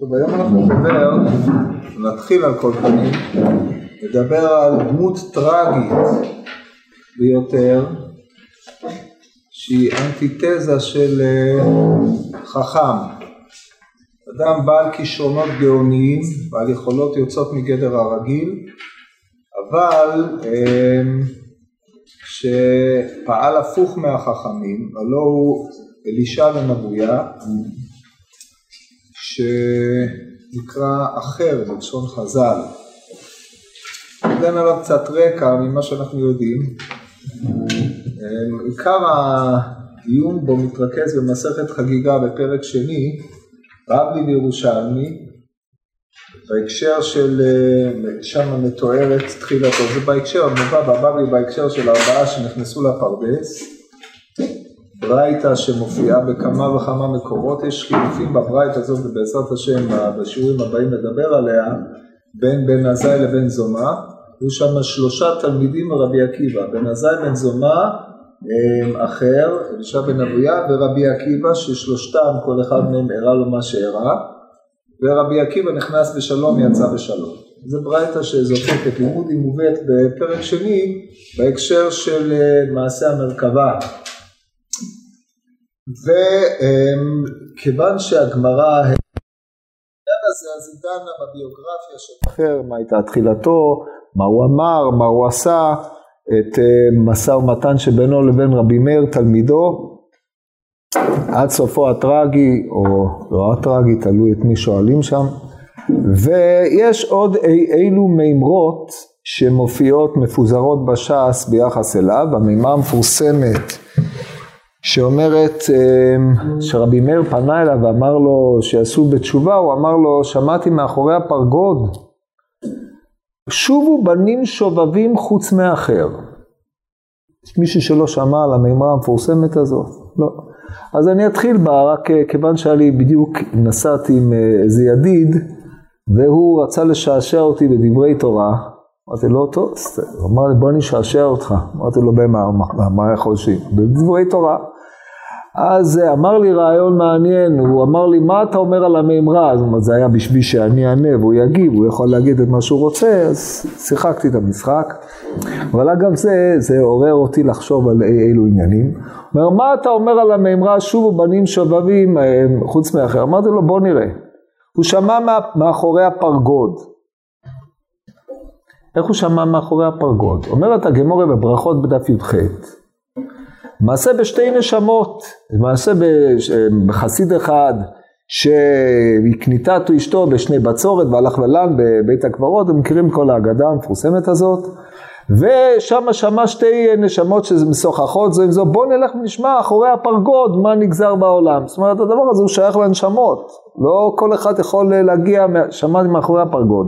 טוב, היום אנחנו נדבר, נתחיל על כל פנים, נדבר על דמות טרגית ביותר, שהיא אנטיתזה של אה, חכם. אדם בעל כישרונות גאוניים, בעל יכולות יוצאות מגדר הרגיל, אבל אה, שפעל הפוך מהחכמים, הלא הוא אלישע בן אבויה, שנקרא אחר בלשון חז"ל. ניתן עליו קצת רקע ממה שאנחנו יודעים. עיקר הדיון בו מתרכז במסכת חגיגה בפרק שני, בבלי וירושלמי, בהקשר של, שם מתוארת תחילתו, זה בהקשר, מובא בבבלי בהקשר של ארבעה שנכנסו לפרדס, ברייתא שמופיעה בכמה וכמה מקורות, יש חילופים בברייתא הזאת ובעזרת השם בשיעורים הבאים נדבר עליה בין בן עזאי לבן זומא, היו שם שלושה תלמידים מרבי עקיבא, בן עזאי בן זומא אחר, אלישע בן אבויה ורבי עקיבא ששלושתם כל אחד מהם הראה לו מה שהראה. ורבי עקיבא נכנס בשלום יצא בשלום. זה ברייתא שזוקקת לימוד היא מובאת בפרק שני בהקשר של מעשה המרכבה וכיוון שהגמרא העניין הזה אז היא דנה בביוגרפיה של אחר, מה הייתה תחילתו, מה הוא אמר, מה הוא עשה, את משא ומתן שבינו לבין רבי מאיר תלמידו. עד סופו הטרגי או לא הטרגי, תלוי את מי שואלים שם. ויש עוד אי, אילו מימרות שמופיעות מפוזרות בש"ס ביחס אליו, המימה המפורסמת שאומרת שרבי מאיר פנה אליו ואמר לו שיעשו בתשובה, הוא אמר לו שמעתי מאחורי הפרגוד שובו בנים שובבים חוץ מאחר. יש מישהו שלא שמע על המימרה המפורסמת הזאת? לא. אז אני אתחיל בה, רק כיוון שהיה לי בדיוק, נסעתי עם איזה ידיד והוא רצה לשעשע אותי בדברי תורה אמרתי לו, טוב, הוא אמר לי, בוא נשעשע אותך. אמרתי לו, במה, מה, יכול שיהיה? בדברי תורה. אז אמר לי רעיון מעניין, הוא אמר לי, מה אתה אומר על המימרה? זאת אומרת, זה היה בשביל שאני אענה והוא יגיב, הוא יכול להגיד את מה שהוא רוצה, אז שיחקתי את המשחק. אבל אגב זה, זה עורר אותי לחשוב על אילו עניינים. הוא אומר, מה אתה אומר על המימרה, שובו בנים שובבים חוץ מאחר? אמרתי לו, בוא נראה. הוא שמע מאחורי הפרגוד. איך הוא שמע מאחורי הפרגוד? אומרת הגמורה בברכות בדף י"ח, מעשה בשתי נשמות, מעשה בחסיד אחד שהקניתה אשתו בשני בצורת והלך ללן בבית הקברות, הם מכירים כל ההגדה המפורסמת הזאת, ושם שמע שתי נשמות שזה משוחחות זו עם זו, בוא נלך ונשמע אחורי הפרגוד מה נגזר בעולם. זאת אומרת הדבר הזה הוא שייך לנשמות, לא כל אחד יכול להגיע, שמעתי מאחורי הפרגוד.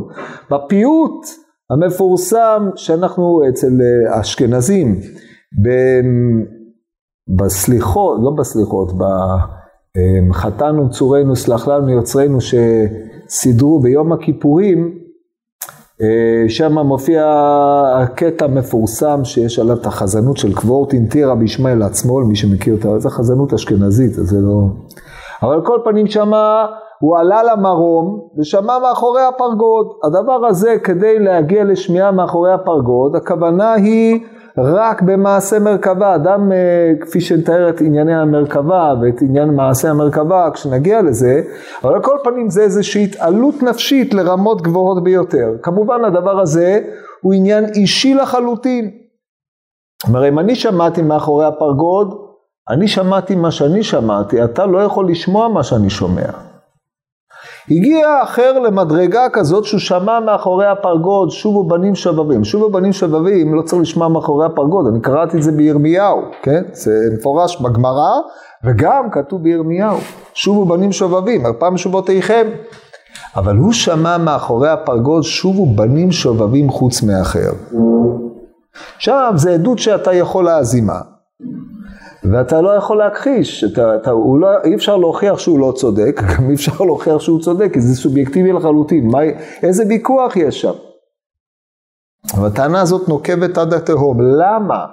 בפיוט המפורסם שאנחנו אצל אשכנזים, בסליחות, לא בסליחות, בחתן וצורנו סלח לנו יוצרנו שסידרו ביום הכיפורים, שם מופיע הקטע המפורסם שיש עליו את החזנות של קוורטין טירה בישמעאל עצמו, מי שמכיר אותה, זו חזנות אשכנזית, זה לא... אבל כל פנים שמה הוא עלה למרום ושמע מאחורי הפרגוד. הדבר הזה כדי להגיע לשמיעה מאחורי הפרגוד, הכוונה היא רק במעשה מרכבה. אדם, כפי שנתאר את ענייני המרכבה ואת עניין מעשה המרכבה, כשנגיע לזה, אבל על כל פנים זה איזושהי התעלות נפשית לרמות גבוהות ביותר. כמובן הדבר הזה הוא עניין אישי לחלוטין. כלומר, אם אני שמעתי מאחורי הפרגוד, אני שמעתי מה שאני שמעתי, אתה לא יכול לשמוע מה שאני שומע. הגיע אחר למדרגה כזאת שהוא שמע מאחורי הפרגוד, שובו בנים שבבים. שובו בנים שבבים, לא צריך לשמוע מאחורי הפרגוד, אני קראתי את זה בירמיהו, כן? זה מפורש בגמרא, וגם כתוב בירמיהו, שובו בנים שובבים, על פעם שובותיכם. אבל הוא שמע מאחורי הפרגוד, שובו בנים שובבים חוץ מאחר. עכשיו, זה עדות שאתה יכול להזימה. ואתה לא יכול להכחיש, אתה, אתה, לא, אי אפשר להוכיח שהוא לא צודק, גם אי אפשר להוכיח שהוא צודק, כי זה סובייקטיבי לחלוטין, מה, איזה ויכוח יש שם? אבל הטענה הזאת נוקבת עד התהום, למה?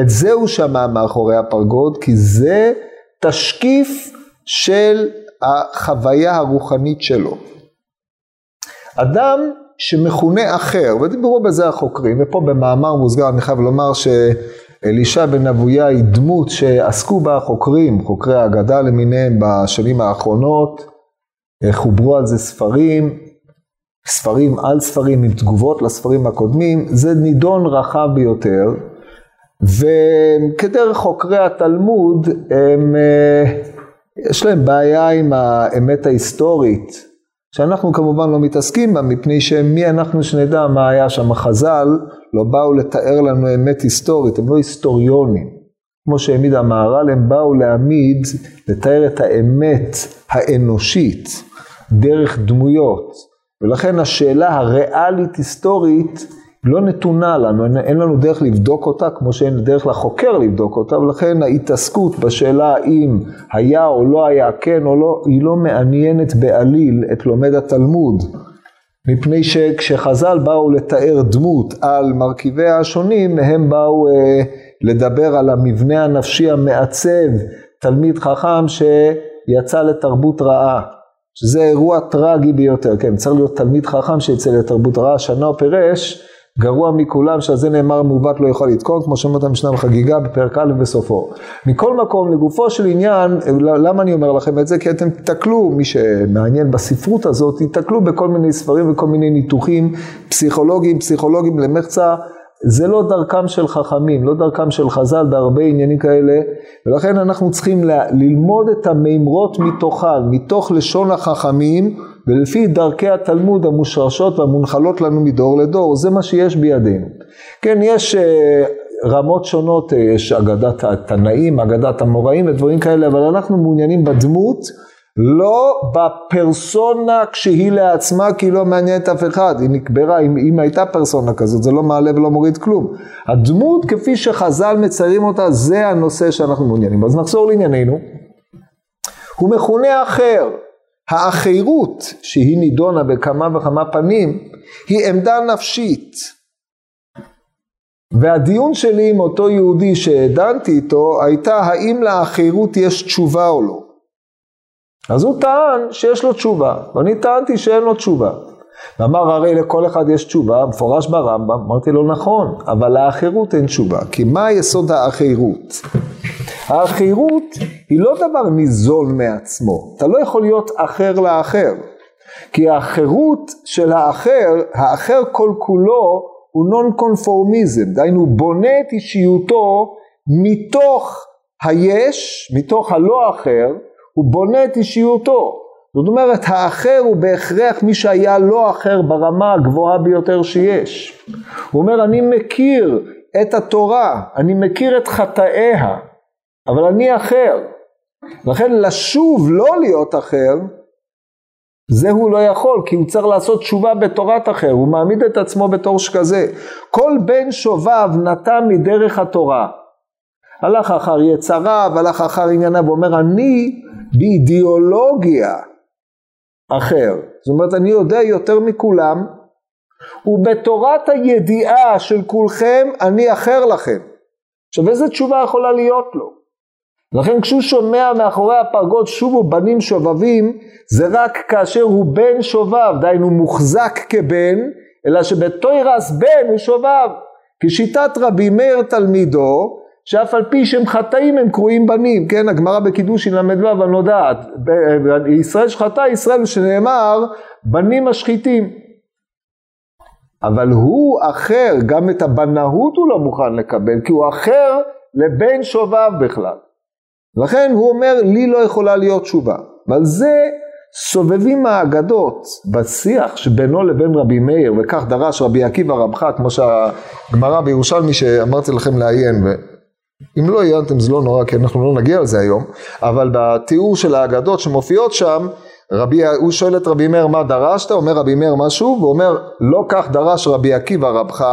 את זה הוא שמע מאחורי הפרגוד, כי זה תשקיף של החוויה הרוחנית שלו. אדם שמכונה אחר, ודיברו בזה החוקרים, ופה במאמר מוסגר אני חייב לומר שאלישע בן אבויה היא דמות שעסקו בה החוקרים, חוקרי האגדה למיניהם בשנים האחרונות, חוברו על זה ספרים, ספרים על ספרים עם תגובות לספרים הקודמים, זה נידון רחב ביותר, וכדרך חוקרי התלמוד, הם, אה, יש להם בעיה עם האמת ההיסטורית, שאנחנו כמובן לא מתעסקים בה, מפני שמי אנחנו שנדע מה היה שם. החז"ל לא באו לתאר לנו אמת היסטורית, הם לא היסטוריונים. כמו שהעמיד המהר"ל, הם באו להעמיד, לתאר את האמת האנושית, דרך דמויות. ולכן השאלה הריאלית היסטורית לא נתונה לנו, אין, אין לנו דרך לבדוק אותה כמו שאין דרך לחוקר לבדוק אותה, ולכן ההתעסקות בשאלה האם היה או לא היה, כן או לא, היא לא מעניינת בעליל את לומד התלמוד. מפני שכשחז"ל באו לתאר דמות על מרכיביה השונים, הם באו אה, לדבר על המבנה הנפשי המעצב, תלמיד חכם שיצא לתרבות רעה. שזה אירוע טרגי ביותר, כן, צריך להיות תלמיד חכם שיצא לתרבות רעה, שנה פירש, גרוע מכולם שעל זה נאמר מעוות לא יכול לתקון, כמו שאומרת המשנה בחגיגה בפרק א' בסופו. מכל מקום, לגופו של עניין, למה אני אומר לכם את זה? כי אתם תתקלו, מי שמעניין בספרות הזאת, תתקלו בכל מיני ספרים וכל מיני ניתוחים פסיכולוגיים, פסיכולוגיים למחצה. זה לא דרכם של חכמים, לא דרכם של חז"ל בהרבה עניינים כאלה, ולכן אנחנו צריכים ללמוד את המימרות מתוכן, מתוך לשון החכמים, ולפי דרכי התלמוד המושרשות והמונחלות לנו מדור לדור, זה מה שיש בידינו. כן, יש אה, רמות שונות, אה, יש אגדת התנאים, אגדת המוראים ודברים כאלה, אבל אנחנו מעוניינים בדמות. לא בפרסונה כשהיא לעצמה, כי היא לא מעניינת אף אחד, היא נקברה, אם, אם הייתה פרסונה כזאת, זה לא מעלה ולא מוריד כלום. הדמות כפי שחז"ל מציירים אותה, זה הנושא שאנחנו מעוניינים. אז נחזור לענייננו. הוא מכונה אחר. האחירות, שהיא נידונה בכמה וכמה פנים, היא עמדה נפשית. והדיון שלי עם אותו יהודי שדנתי איתו, הייתה האם לאחירות יש תשובה או לא. אז הוא טען שיש לו תשובה, ואני טענתי שאין לו תשובה. ואמר הרי לכל אחד יש תשובה, מפורש ברמב"ם, אמרתי לו נכון, אבל לאחירות אין תשובה, כי מה יסוד האחירות? האחירות היא לא דבר ניזון מעצמו, אתה לא יכול להיות אחר לאחר, כי האחרות של האחר, האחר כל כולו הוא נון קונפורמיזם, דהיינו בונה את אישיותו מתוך היש, מתוך הלא אחר, הוא בונה את אישיותו. זאת אומרת, האחר הוא בהכרח מי שהיה לא אחר ברמה הגבוהה ביותר שיש. הוא אומר, אני מכיר את התורה, אני מכיר את חטאיה, אבל אני אחר. לכן לשוב לא להיות אחר, זה הוא לא יכול, כי הוא צריך לעשות תשובה בתורת אחר, הוא מעמיד את עצמו בתור שכזה. כל בן שובב נטע מדרך התורה. הלך אחר יצריו, הלך אחר ענייניו, ואומר אני באידיאולוגיה אחר. זאת אומרת אני יודע יותר מכולם, ובתורת הידיעה של כולכם אני אחר לכם. עכשיו איזה תשובה יכולה להיות לו? לכן כשהוא שומע מאחורי הפרגוד שובו בנים שובבים, זה רק כאשר הוא בן שובב, דהיינו מוחזק כבן, אלא שבתוירס בן הוא שובב. כשיטת רבי מאיר תלמידו, שאף על פי שהם חטאים הם קרויים בנים, כן, הגמרא בקידושין ל"ו הנודעת, ישראל שחטא ישראל שנאמר בנים משחיתים. אבל הוא אחר, גם את הבנאות הוא לא מוכן לקבל, כי הוא אחר לבן שובב בכלל. לכן הוא אומר, לי לא יכולה להיות תשובה. ועל זה סובבים האגדות בשיח שבינו לבין רבי מאיר, וכך דרש רבי עקיבא רבך, כמו שהגמרא בירושלמי שאמרתי לכם לעיין, אם לא עיינתם זה לא נורא כי אנחנו לא נגיע לזה היום, אבל בתיאור של האגדות שמופיעות שם, רבי, הוא שואל את רבי מאיר מה דרשת, אומר רבי מאיר משהו, והוא אומר לא כך דרש רבי עקיבא רבך,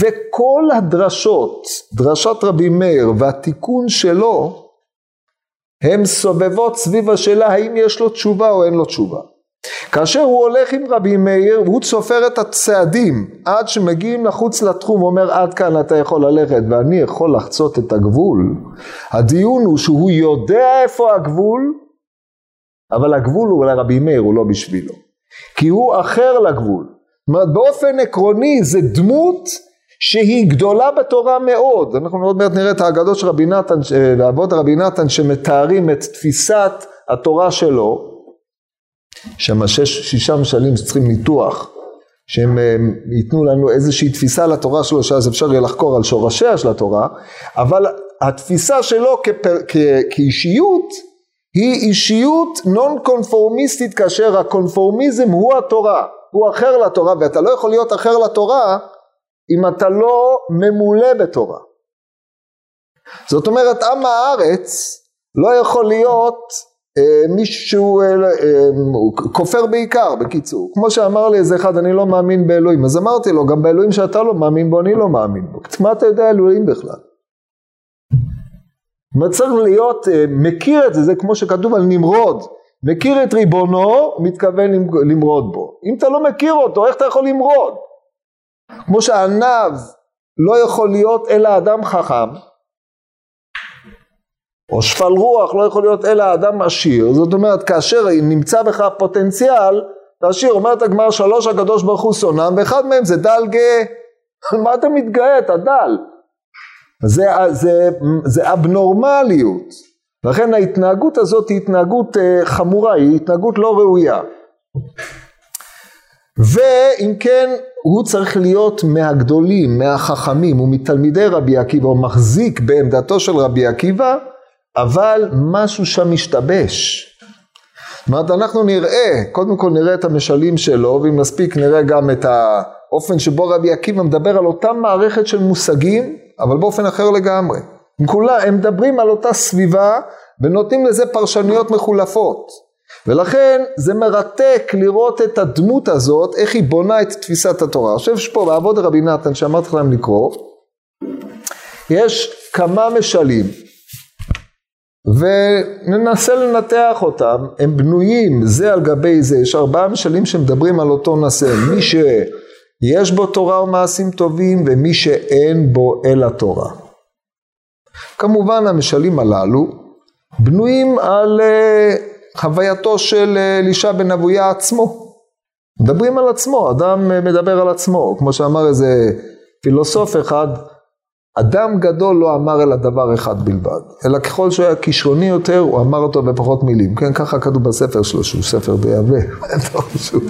וכל הדרשות, דרשת רבי מאיר והתיקון שלו, הם סובבות סביב השאלה האם יש לו תשובה או אין לו תשובה. כאשר הוא הולך עם רבי מאיר והוא צופר את הצעדים עד שמגיעים לחוץ לתחום, אומר עד כאן אתה יכול ללכת ואני יכול לחצות את הגבול. הדיון הוא שהוא יודע איפה הגבול, אבל הגבול הוא לרבי מאיר, הוא לא בשבילו. כי הוא אחר לגבול. זאת אומרת, באופן עקרוני זה דמות שהיא גדולה בתורה מאוד. אנחנו עוד מעט נראה את האגדות של רבי נתן, לאבות רבי נתן שמתארים את תפיסת התורה שלו. שם שש, שישה משלים שצריכים ניתוח, שהם ייתנו לנו איזושהי תפיסה לתורה שלו, שאז אפשר יהיה לחקור על שורשיה של התורה, אבל התפיסה שלו כפר, כ, כאישיות היא אישיות נון קונפורמיסטית כאשר הקונפורמיזם הוא התורה, הוא אחר לתורה ואתה לא יכול להיות אחר לתורה אם אתה לא ממולא בתורה. זאת אומרת עם הארץ לא יכול להיות אה, מישהו אה, אה, כופר בעיקר בקיצור כמו שאמר לי איזה אחד אני לא מאמין באלוהים אז אמרתי לו גם באלוהים שאתה לא מאמין בו אני לא מאמין בו מה אתה יודע אלוהים בכלל צריך להיות אה, מכיר את זה, זה כמו שכתוב על נמרוד, מכיר את ריבונו, מתכוון למרוד בו. אם אתה לא מכיר אותו, איך אתה יכול למרוד? כמו שענב לא יכול להיות אלא אדם חכם, או שפל רוח לא יכול להיות אלא אדם עשיר, זאת אומרת כאשר נמצא בך פוטנציאל, לעשיר, אומרת הגמר שלוש הקדוש ברוך הוא שונם, ואחד מהם זה דל גאה. מה אתה מתגאה? אתה דל. זה, זה, זה אבנורמליות. לכן ההתנהגות הזאת היא התנהגות אה, חמורה, היא התנהגות לא ראויה. ואם כן, הוא צריך להיות מהגדולים, מהחכמים ומתלמידי רבי עקיבא, הוא מחזיק בעמדתו של רבי עקיבא, אבל משהו שם משתבש. זאת אומרת, אנחנו נראה, קודם כל נראה את המשלים שלו, ואם נספיק נראה גם את האופן שבו רבי עקיבא מדבר על אותה מערכת של מושגים, אבל באופן אחר לגמרי. הם, כולה, הם מדברים על אותה סביבה ונותנים לזה פרשנויות מחולפות. ולכן זה מרתק לראות את הדמות הזאת, איך היא בונה את תפיסת התורה. עכשיו יש פה בעבוד רבי נתן שאמרתי לכם לקרוא, יש כמה משלים וננסה לנתח אותם, הם בנויים זה על גבי זה, יש ארבעה משלים שמדברים על אותו נושא, מי ש... יש בו תורה ומעשים טובים ומי שאין בו אלא תורה. כמובן המשלים הללו בנויים על uh, חווייתו של אה, אלישע בן אבויה עצמו. מדברים על עצמו, אדם uh, מדבר על עצמו, כמו שאמר איזה פילוסוף אחד, אדם גדול לא אמר אלא דבר אחד בלבד, אלא ככל שהוא היה כישרוני יותר, הוא אמר אותו בפחות מילים. כן, ככה כתוב בספר שלו, שהוא ספר די עבה.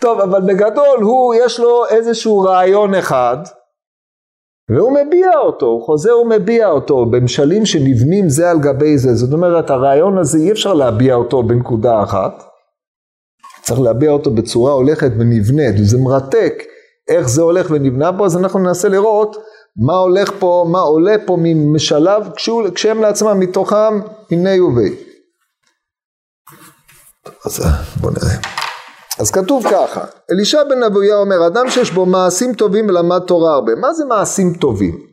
טוב, אבל בגדול הוא, יש לו איזשהו רעיון אחד, והוא מביע אותו, הוא חוזר ומביע אותו במשלים שנבנים זה על גבי זה. זאת אומרת, הרעיון הזה אי אפשר להביע אותו בנקודה אחת, צריך להביע אותו בצורה הולכת ונבנית, וזה מרתק איך זה הולך ונבנה פה, אז אנחנו ננסה לראות מה הולך פה, מה עולה פה ממשלב כשהם לעצמם מתוכם הנה ובי. אז בואו נראה. אז כתוב ככה, אלישע בן אבויה אומר, אדם שיש בו מעשים טובים ולמד תורה הרבה. מה זה מעשים טובים?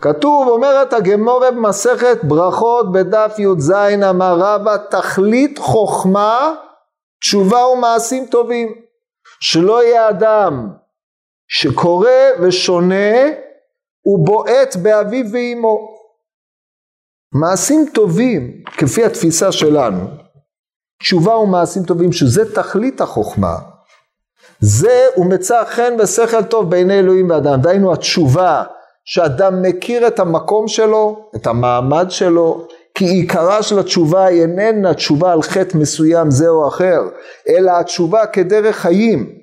כתוב, אומרת הגמורה במסכת ברכות בדף י"ז אמר רבא, תכלית חוכמה, תשובה ומעשים טובים. שלא יהיה אדם שקורא ושונה ובועט באביו ואימו. מעשים טובים, כפי התפיסה שלנו, תשובה ומעשים טובים, שזה תכלית החוכמה. זה ומצא חן ושכל טוב בעיני אלוהים ואדם. דהיינו התשובה, שאדם מכיר את המקום שלו, את המעמד שלו, כי עיקרה של התשובה היא איננה תשובה על חטא מסוים זה או אחר, אלא התשובה כדרך חיים.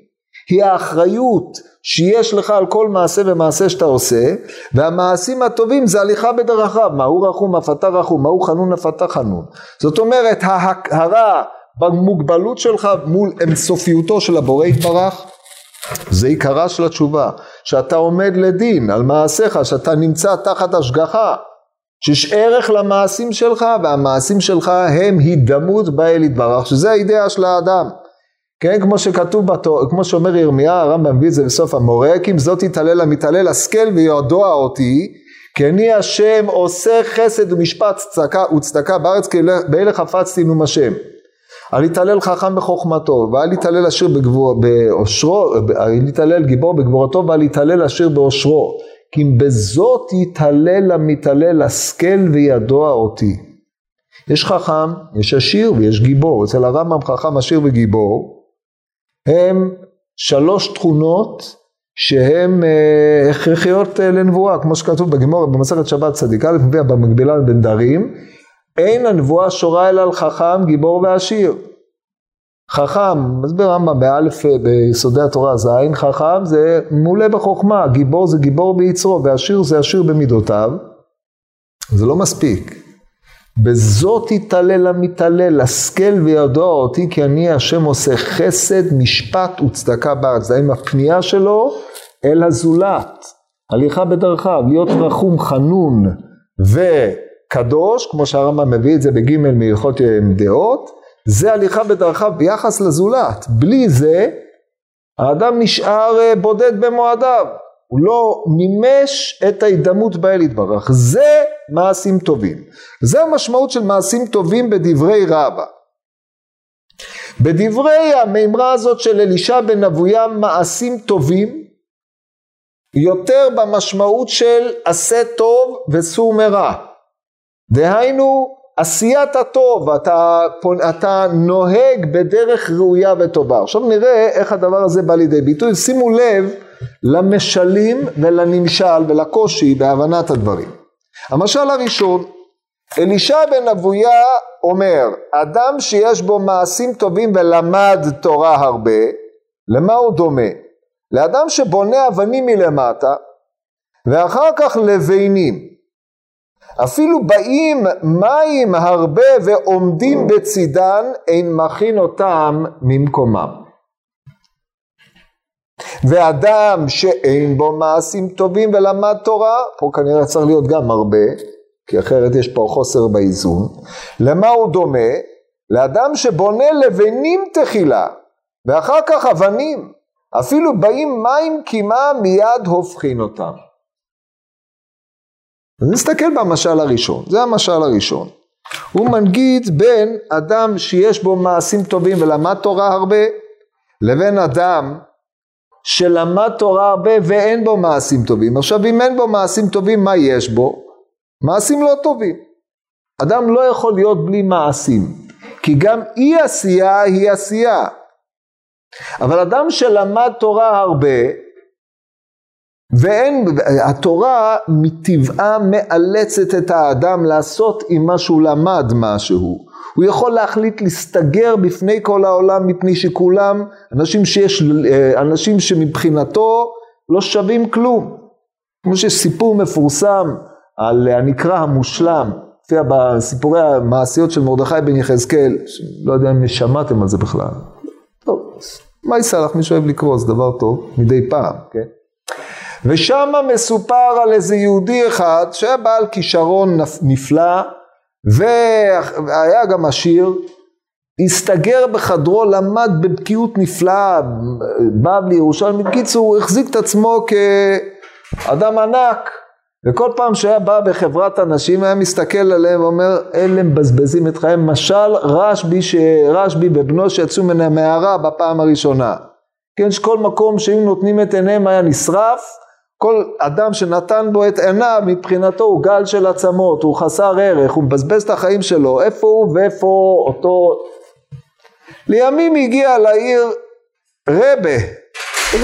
היא האחריות שיש לך על כל מעשה ומעשה שאתה עושה, והמעשים הטובים זה הליכה בדרכיו, מהו רחום אף אתה רחום, מהו חנון אף אתה חנון. זאת אומרת ההכרה במוגבלות שלך מול אינסופיותו של הבורא יתברך, זה עיקרה של התשובה, שאתה עומד לדין על מעשיך, שאתה נמצא תחת השגחה, שיש ערך למעשים שלך, והמעשים שלך הם הידמות באל יתברך, שזה האידאה של האדם. כן, כמו שכתוב, בתור, כמו שאומר ירמיה, הרמב"ם מביא את זה בסוף המורה, כי אם זאת יתעלל המתעלל השכל וידוע אותי, כי אני השם עושה חסד ומשפט צדקה וצדקה בארץ, כי באלה חפצתי נום השם. אל יתעלל חכם בחוכמתו, ואל יתעלל עשיר באושרו, אל יתעלל גיבור בגבורתו, ואל יתעלל עשיר באושרו. כי אם בזאת יתעלל המתעלל השכל וידוע אותי. יש חכם, יש עשיר ויש גיבור. אצל הרמב"ם חכם, עשיר וגיבור הם שלוש תכונות שהן אה, הכרחיות אה, לנבואה, כמו שכתוב בגמור במסכת שבת צדיק א' מביאה במקבילה לבן דרים, אין הנבואה שורה אלא על חכם, גיבור ועשיר. חכם, מסביר רמב"ם באלף אה, ביסודי התורה ז', חכם זה מעולה בחוכמה, גיבור זה גיבור ביצרו, ועשיר זה עשיר במידותיו. זה לא מספיק. בזאת יתעלל המתעלל, השכל וידוע אותי כי אני השם עושה חסד, משפט וצדקה בארץ. זה עם הפנייה שלו אל הזולת, הליכה בדרכיו, להיות רחום, חנון וקדוש, כמו שהרמב"ם מביא את זה בגימל מהלכות דעות, זה הליכה בדרכיו ביחס לזולת. בלי זה, האדם נשאר אה, בודד במועדיו. הוא לא מימש את ההידמות באל יתברך. זה מעשים טובים. זה המשמעות של מעשים טובים בדברי רבא. בדברי המימרה הזאת של אלישע בן אבויה מעשים טובים יותר במשמעות של עשה טוב וסור מרע. דהיינו עשיית הטוב, אתה, אתה נוהג בדרך ראויה וטובה. עכשיו נראה איך הדבר הזה בא לידי ביטוי. שימו לב למשלים ולנמשל ולקושי בהבנת הדברים. המשל הראשון, אלישע בן אבויה אומר, אדם שיש בו מעשים טובים ולמד תורה הרבה, למה הוא דומה? לאדם שבונה אבנים מלמטה ואחר כך לבינים. אפילו באים מים הרבה ועומדים בצידן, אין מכין אותם ממקומם. ואדם שאין בו מעשים טובים ולמד תורה, פה כנראה צריך להיות גם הרבה, כי אחרת יש פה חוסר באיזון. למה הוא דומה? לאדם שבונה לבנים תחילה, ואחר כך אבנים. אפילו באים מים קימה מיד הופכין אותם. אז נסתכל במשל הראשון, זה המשל הראשון. הוא מנגיד בין אדם שיש בו מעשים טובים ולמד תורה הרבה, לבין אדם שלמד תורה הרבה ואין בו מעשים טובים. עכשיו אם אין בו מעשים טובים, מה יש בו? מעשים לא טובים. אדם לא יכול להיות בלי מעשים, כי גם אי עשייה היא עשייה. אבל אדם שלמד תורה הרבה, ואין, התורה מטבעה מאלצת את האדם לעשות עם מה שהוא למד משהו. הוא יכול להחליט להסתגר בפני כל העולם מפני שכולם אנשים שיש, אה, אנשים שמבחינתו לא שווים כלום. כמו שיש סיפור מפורסם על הנקרא המושלם, מופיע בסיפורי המעשיות של מרדכי בן יחזקאל, לא יודע אם שמעתם על זה בכלל. טוב, מה יסע לך, מי שאוהב לקרוא, זה דבר טוב, מדי פעם, כן? ושם מסופר על איזה יהודי אחד שהיה בעל כישרון נפלא והיה גם עשיר, הסתגר בחדרו, למד בבקיאות נפלאה, בא לירושלים, בקיצור הוא החזיק את עצמו כאדם ענק. וכל פעם שהיה בא בחברת אנשים היה מסתכל עליהם ואומר אלה מבזבזים את חייהם. משל רשב"י, רשב"י בבנו שיצאו מן המערה בפעם הראשונה. כן שכל מקום שהיו נותנים את עיניהם היה נשרף כל אדם שנתן בו את עיניו מבחינתו הוא גל של עצמות, הוא חסר ערך, הוא מבזבז את החיים שלו, איפה הוא ואיפה אותו. לימים הגיע לעיר רבה,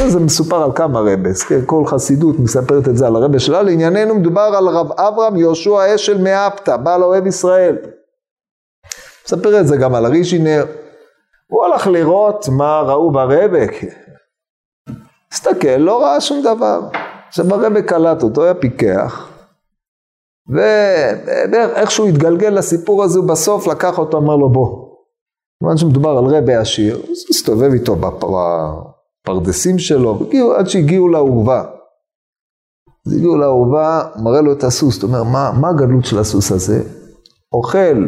זה מסופר על כמה רבס, כן? כל חסידות מספרת את זה על הרבה שלה, לענייננו מדובר על רב אברהם יהושע אשל מאפתא, בעל אוהב ישראל. מספר את זה גם על הרישינר, הוא הלך לראות מה ראו ברבה, הסתכל, לא ראה שום דבר. עכשיו הרבה קלט אותו, היה פיקח, ואיך שהוא התגלגל לסיפור הזה, בסוף לקח אותו, אמר לו בוא. כיוון שמדובר על רבי עשיר, אז הוא הסתובב איתו בפרדסים שלו, הגיעו, עד שהגיעו לאורווה. אז הגיעו לאורווה, מראה לו את הסוס, אתה אומר, מה, מה הגדלות של הסוס הזה? אוכל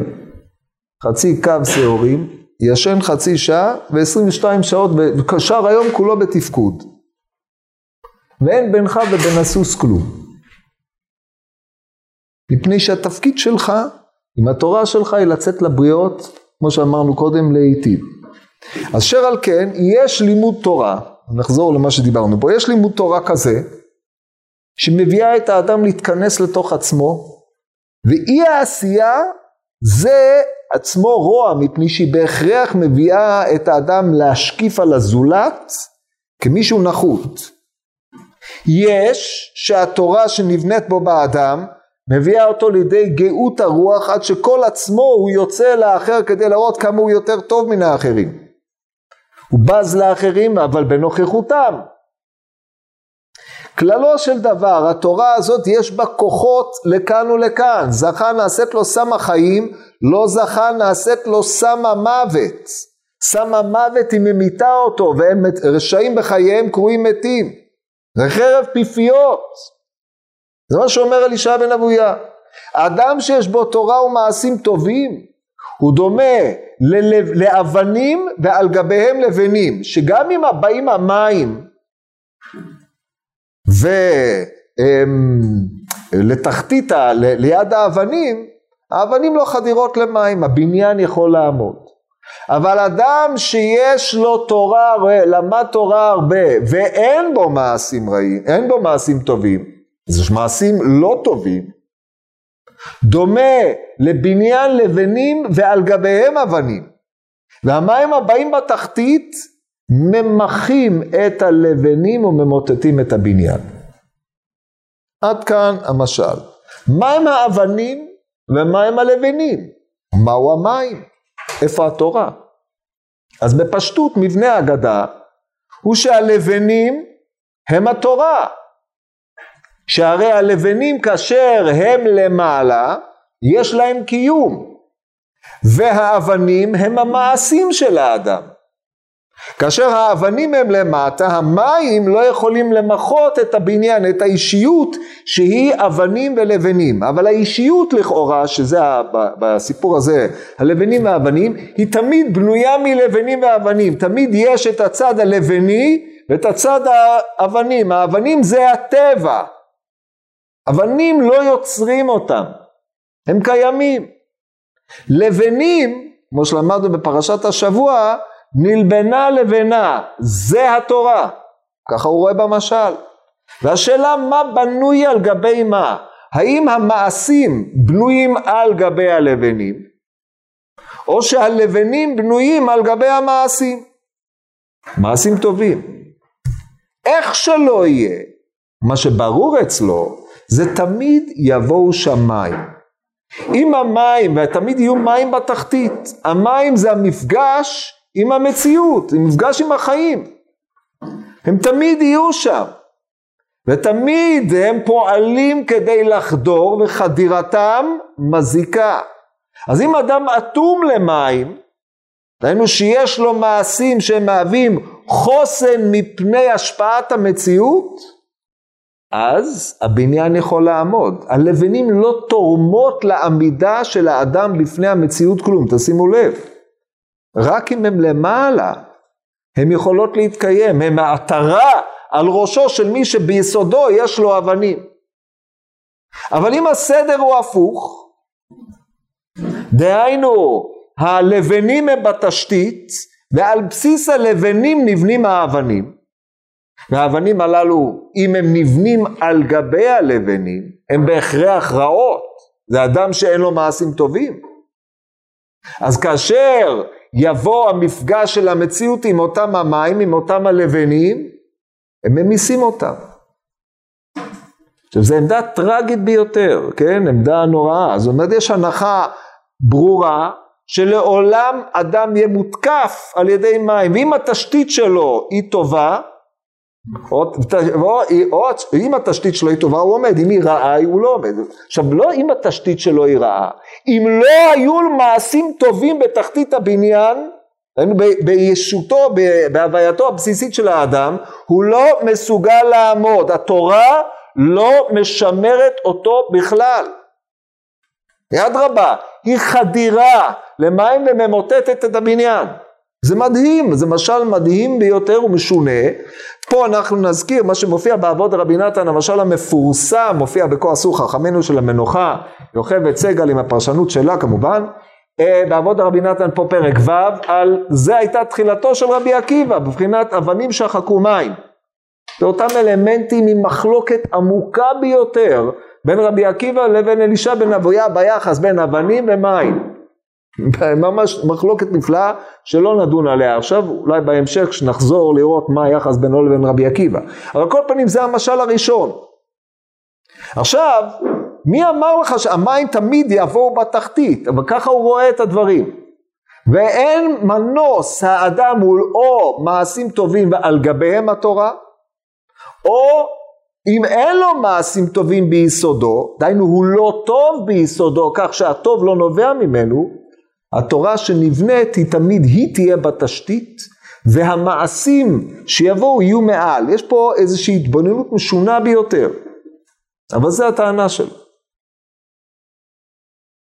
חצי קו שעורים, ישן חצי שעה ו-22 שעות, ושאר היום כולו בתפקוד. ואין בינך ובין הסוס כלום. מפני שהתפקיד שלך, עם התורה שלך, היא לצאת לבריות, כמו שאמרנו קודם, להיטיב. אשר על כן, יש לימוד תורה, נחזור למה שדיברנו פה, יש לימוד תורה כזה, שמביאה את האדם להתכנס לתוך עצמו, ואי העשייה זה עצמו רוע, מפני שהיא בהכרח מביאה את האדם להשקיף על הזולת כמישהו נחות. יש שהתורה שנבנית בו באדם מביאה אותו לידי גאות הרוח עד שכל עצמו הוא יוצא לאחר כדי להראות כמה הוא יותר טוב מן האחרים. הוא בז לאחרים אבל בנוכחותם. כללו של דבר, התורה הזאת יש בה כוחות לכאן ולכאן. זכה נעשית לו סם החיים, לא זכה נעשית לו סם המוות. סם המוות היא ממיתה אותו, והם רשעים בחייהם קרויים מתים. זה חרב פיפיות. זה מה שאומר אלישע בן אבויה. האדם שיש בו תורה ומעשים טובים, הוא דומה ללב, לאבנים ועל גביהם לבנים, שגם אם באים המים ולתחתית, ליד האבנים, האבנים לא חדירות למים, הבניין יכול לעמוד. אבל אדם שיש לו תורה, למד תורה הרבה, ואין בו מעשים רעים, אין בו מעשים טובים, זה מעשים לא טובים, דומה לבניין לבנים ועל גביהם אבנים. והמים הבאים בתחתית ממחים את הלבנים וממוטטים את הבניין. עד כאן המשל. מהם האבנים ומהם הלבנים? מהו המים? איפה התורה? אז בפשטות מבנה ההגדה הוא שהלבנים הם התורה. שהרי הלבנים כאשר הם למעלה, יש להם קיום. והאבנים הם המעשים של האדם. כאשר האבנים הם למטה, המים לא יכולים למחות את הבניין, את האישיות שהיא אבנים ולבנים. אבל האישיות לכאורה, שזה בסיפור הזה, הלבנים והאבנים, היא תמיד בנויה מלבנים ואבנים. תמיד יש את הצד הלבני ואת הצד האבנים. האבנים זה הטבע. אבנים לא יוצרים אותם, הם קיימים. לבנים, כמו שלמדנו בפרשת השבוע, נלבנה לבנה, זה התורה. ככה הוא רואה במשל. והשאלה מה בנוי על גבי מה? האם המעשים בנויים על גבי הלבנים, או שהלבנים בנויים על גבי המעשים? מעשים טובים. איך שלא יהיה, מה שברור אצלו, זה תמיד יבואו שם מים. אם המים, ותמיד יהיו מים בתחתית, המים זה המפגש עם המציאות, המפגש עם החיים. הם תמיד יהיו שם. ותמיד הם פועלים כדי לחדור וחדירתם מזיקה. אז אם אדם אטום למים, ראינו שיש לו מעשים שהם מהווים חוסן מפני השפעת המציאות, אז הבניין יכול לעמוד. הלבנים לא תורמות לעמידה של האדם בפני המציאות כלום, תשימו לב. רק אם הם למעלה, הן יכולות להתקיים, הן העטרה על ראשו של מי שביסודו יש לו אבנים. אבל אם הסדר הוא הפוך, דהיינו, הלבנים הם בתשתית, ועל בסיס הלבנים נבנים האבנים, והאבנים הללו, אם הם נבנים על גבי הלבנים, הם בהכרח רעות. זה אדם שאין לו מעשים טובים. אז כאשר יבוא המפגש של המציאות עם אותם המים, עם אותם הלבנים, הם ממיסים אותם. עכשיו, זו עמדה טרגית ביותר, כן? עמדה נוראה. זאת אומרת, יש הנחה ברורה שלעולם אדם יהיה מותקף על ידי מים, ואם התשתית שלו היא טובה, או, או, או אם התשתית שלו היא טובה הוא עומד, אם היא רעה הוא לא עומד. עכשיו לא אם התשתית שלו היא רעה, אם לא היו מעשים טובים בתחתית הבניין, בישותו, בהווייתו הבסיסית של האדם, הוא לא מסוגל לעמוד, התורה לא משמרת אותו בכלל. יד רבה, היא חדירה למים וממוטטת את הבניין. זה מדהים, זה משל מדהים ביותר ומשונה. פה אנחנו נזכיר מה שמופיע באבות רבי נתן, המשל המפורסם, מופיע בכוח אסור חכמינו של המנוחה, יוכבד סגל עם הפרשנות שלה כמובן. אה, באבות רבי נתן פה פרק ו', על זה הייתה תחילתו של רבי עקיבא, בבחינת אבנים שחקו מים. זה אותם אלמנטים עם מחלוקת עמוקה ביותר בין רבי עקיבא לבין אלישע בן אבויה ביחס בין אבנים ומים. ממש מחלוקת נפלאה שלא נדון עליה עכשיו, אולי בהמשך כשנחזור לראות מה היחס בינו לבין רבי עקיבא. אבל כל פנים זה המשל הראשון. עכשיו, מי אמר לך שהמים תמיד יבואו בתחתית? אבל ככה הוא רואה את הדברים. ואין מנוס האדם מול או מעשים טובים ועל גביהם התורה, או אם אין לו מעשים טובים ביסודו, דהיינו הוא לא טוב ביסודו, כך שהטוב לא נובע ממנו, התורה שנבנית היא תמיד, היא תהיה בתשתית, והמעשים שיבואו יהיו מעל. יש פה איזושהי התבוננות משונה ביותר, אבל זו הטענה שלו.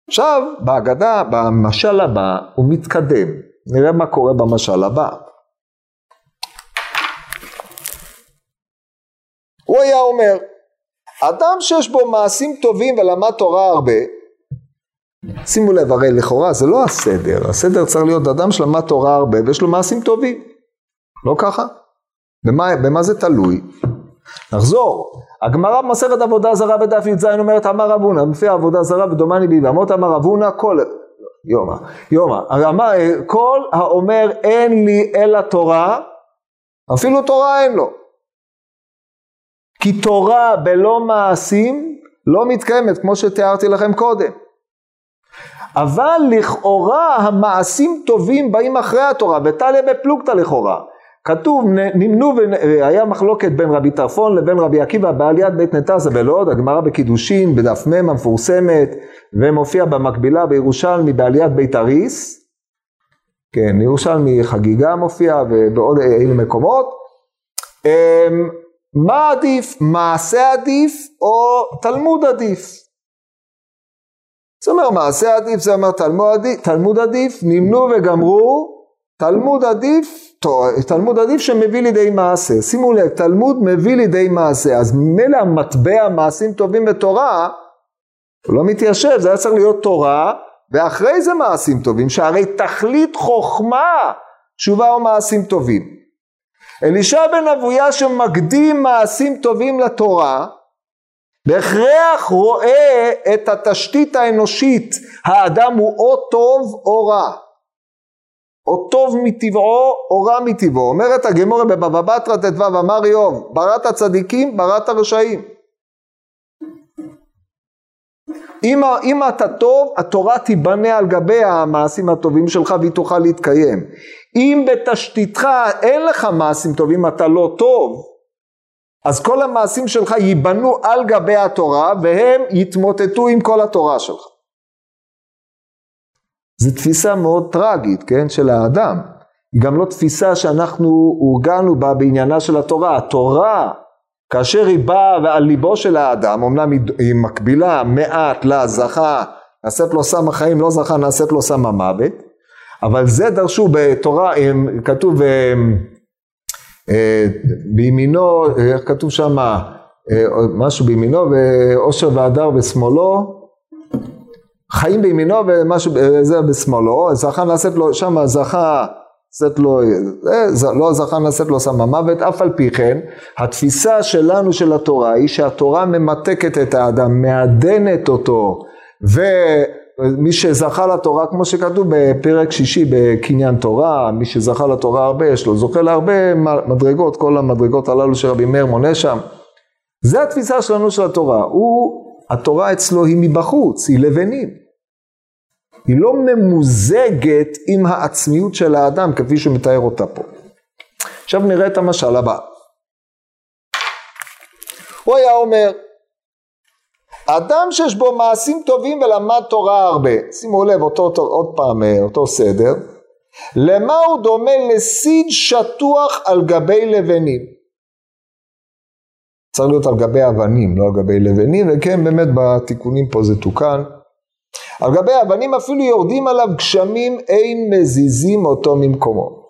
עכשיו, בהגדה, במשל הבא, הוא מתקדם. נראה מה קורה במשל הבא. הוא היה אומר, אדם שיש בו מעשים טובים ולמד תורה הרבה, שימו לב, הרי לכאורה זה לא הסדר, הסדר צריך להיות אדם שלמד תורה הרבה ויש לו מעשים טובים, לא ככה? במה, במה זה תלוי? נחזור, הגמרא במסכת עבודה זרה בדף י"ז אומרת אמר רב הונא, עבודה זרה ודומני ביבמות אמר רב הונא כל, יומא, יומא, אמר כל האומר אין לי אלא תורה, אפילו תורה אין לו. כי תורה בלא מעשים לא מתקיימת כמו שתיארתי לכם קודם. אבל לכאורה המעשים טובים באים אחרי התורה, וטליה בפלוגתא לכאורה. כתוב, נמנו, והיה מחלוקת בין רבי טרפון לבין רבי עקיבא בעליית בית נתזה בלוד, הגמרא בקידושין, בדף מ' המפורסמת, ומופיע במקבילה בירושלמי בעליית בית אריס, כן, ירושלמי חגיגה מופיע, ובעוד אילו מקומות. אמ, מה עדיף, מעשה עדיף או תלמוד עדיף? זה אומר מעשה עדיף, זה אומר תלמוד עדיף, תלמוד עדיף, נמנו וגמרו, תלמוד עדיף תלמוד עדיף שמביא לידי מעשה. שימו לב, תלמוד מביא לידי מעשה. אז ממילא המטבע מעשים טובים בתורה, הוא לא מתיישב, זה היה צריך להיות תורה, ואחרי זה מעשים טובים, שהרי תכלית חוכמה תשובה ומעשים טובים. אלישע בן אבויה שמקדים מעשים טובים לתורה, בהכרח רואה את התשתית האנושית, האדם הוא או טוב או רע. או טוב מטבעו או רע מטבעו. אומרת הגמורה בבבא בתרא ט"ו אמר איוב, בראת צדיקים, בראת רשעים. אם, אם אתה טוב, התורה תיבנה על גבי המעשים הטובים שלך והיא תוכל להתקיים. אם בתשתיתך אין לך מעשים טובים, אתה לא טוב, אז כל המעשים שלך ייבנו על גבי התורה והם יתמוטטו עם כל התורה שלך. זו תפיסה מאוד טרגית, כן, של האדם. היא גם לא תפיסה שאנחנו הורגלנו בה בעניינה של התורה. התורה, כאשר היא באה על ליבו של האדם, אמנם היא מקבילה מעט לזכה, נעשית לו סם החיים, לא זכה, נעשית לו סם המוות, אבל זה דרשו בתורה, כתוב בימינו, איך כתוב שם, אה, משהו בימינו, ועושר והדר בשמאלו, חיים בימינו ומשהו, זה בשמאלו, זכה נעשית לו, שם זכה נעשית לו, לא זכה נעשית לו שם המוות, אף על פי כן, התפיסה שלנו של התורה היא שהתורה ממתקת את האדם, מעדנת אותו, ומי שזכה לתורה, כמו שכתוב בפרק שישי בקניין תורה, מי שזכה לתורה הרבה, יש לו, זוכה להרבה מדרגות, כל המדרגות הללו שרבי מאיר מונה שם. זה התפיסה שלנו של התורה, הוא, התורה אצלו היא מבחוץ, היא לבנים. היא לא ממוזגת עם העצמיות של האדם כפי שמתאר אותה פה. עכשיו נראה את המשל הבא. הוא היה אומר, אדם שיש בו מעשים טובים ולמד תורה הרבה, שימו לב אותו, אותו, עוד פעם אה, אותו סדר, למה הוא דומה לסיד שטוח על גבי לבנים? צריך להיות על גבי אבנים, לא על גבי לבנים, וכן באמת בתיקונים פה זה תוקן. על גבי אבנים אפילו יורדים עליו גשמים אין מזיזים אותו ממקומו.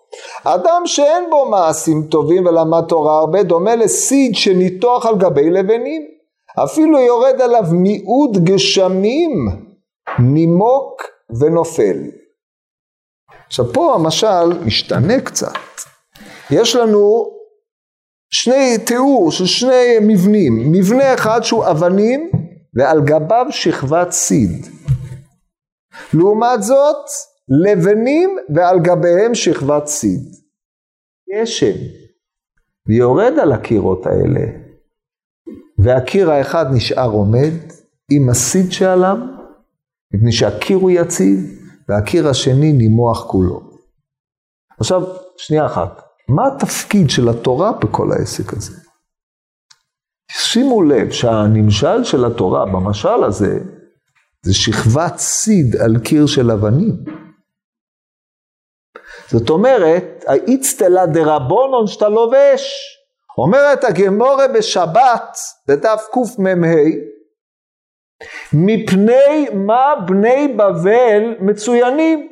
אדם שאין בו מעשים טובים ולמד תורה הרבה דומה לסיד שניתוח על גבי לבנים. אפילו יורד עליו מיעוט גשמים נימוק ונופל. עכשיו פה המשל משתנה קצת. יש לנו שני תיאור של שני מבנים, מבנה אחד שהוא אבנים ועל גביו שכבת סיד. לעומת זאת לבנים ועל גביהם שכבת סיד. גשם ויורד על הקירות האלה והקיר האחד נשאר עומד עם הסיד שעליו מפני שהקיר הוא יציב והקיר השני נימוח כולו. עכשיו שנייה אחת מה התפקיד של התורה בכל העסק הזה? שימו לב שהנמשל של התורה במשל הזה זה שכבת סיד על קיר של אבנים. זאת אומרת, האיצטלה דרבונון שאתה לובש. אומרת הגמורה בשבת, בדף קמ"ה, מפני מה בני בבל מצוינים.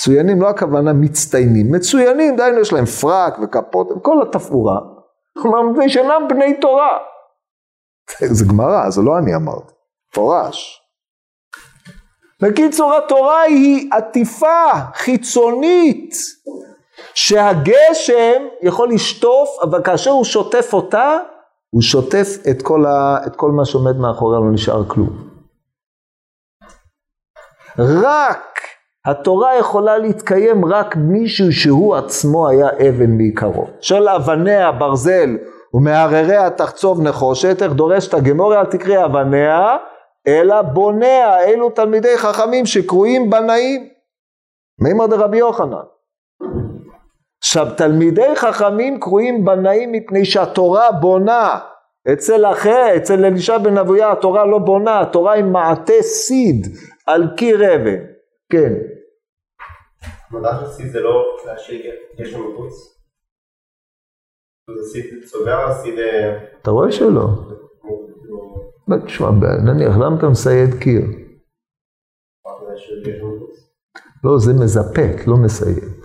מצוינים לא הכוונה מצטיינים, מצוינים, דהיינו יש להם פרק וכפות, כל התפאורה. כלומר, מפני שאינם בני תורה. זה גמרא, זה לא אני אמרתי, מפורש. בקיצור, התורה היא עטיפה חיצונית, שהגשם יכול לשטוף, אבל כאשר הוא שוטף אותה, הוא שוטף את כל, ה, את כל מה שעומד מאחוריה, לא נשאר כלום. רק התורה יכולה להתקיים רק מישהו שהוא עצמו היה אבן מעיקרו. של אבניה ברזל ומהרריה תחצוב נחושת, איך דורשת הגמוריה אל תקריא אבניה, אלא בוניה, אלו תלמידי חכמים שקרויים בנאים. מימר דרבי יוחנן. עכשיו, תלמידי חכמים קרויים בנאים מפני שהתורה בונה. אצל אחר, אצל אלישע בן אבויה, התורה לא בונה, התורה היא מעטה סיד על קיר אבן. כן. מלאך הסיד זה לא להשאיר סיד סוגר, סיד... אתה רואה שלא. תשמע, נניח, למה אתה מסייד קיר? לא, זה מזפת, לא מסייד.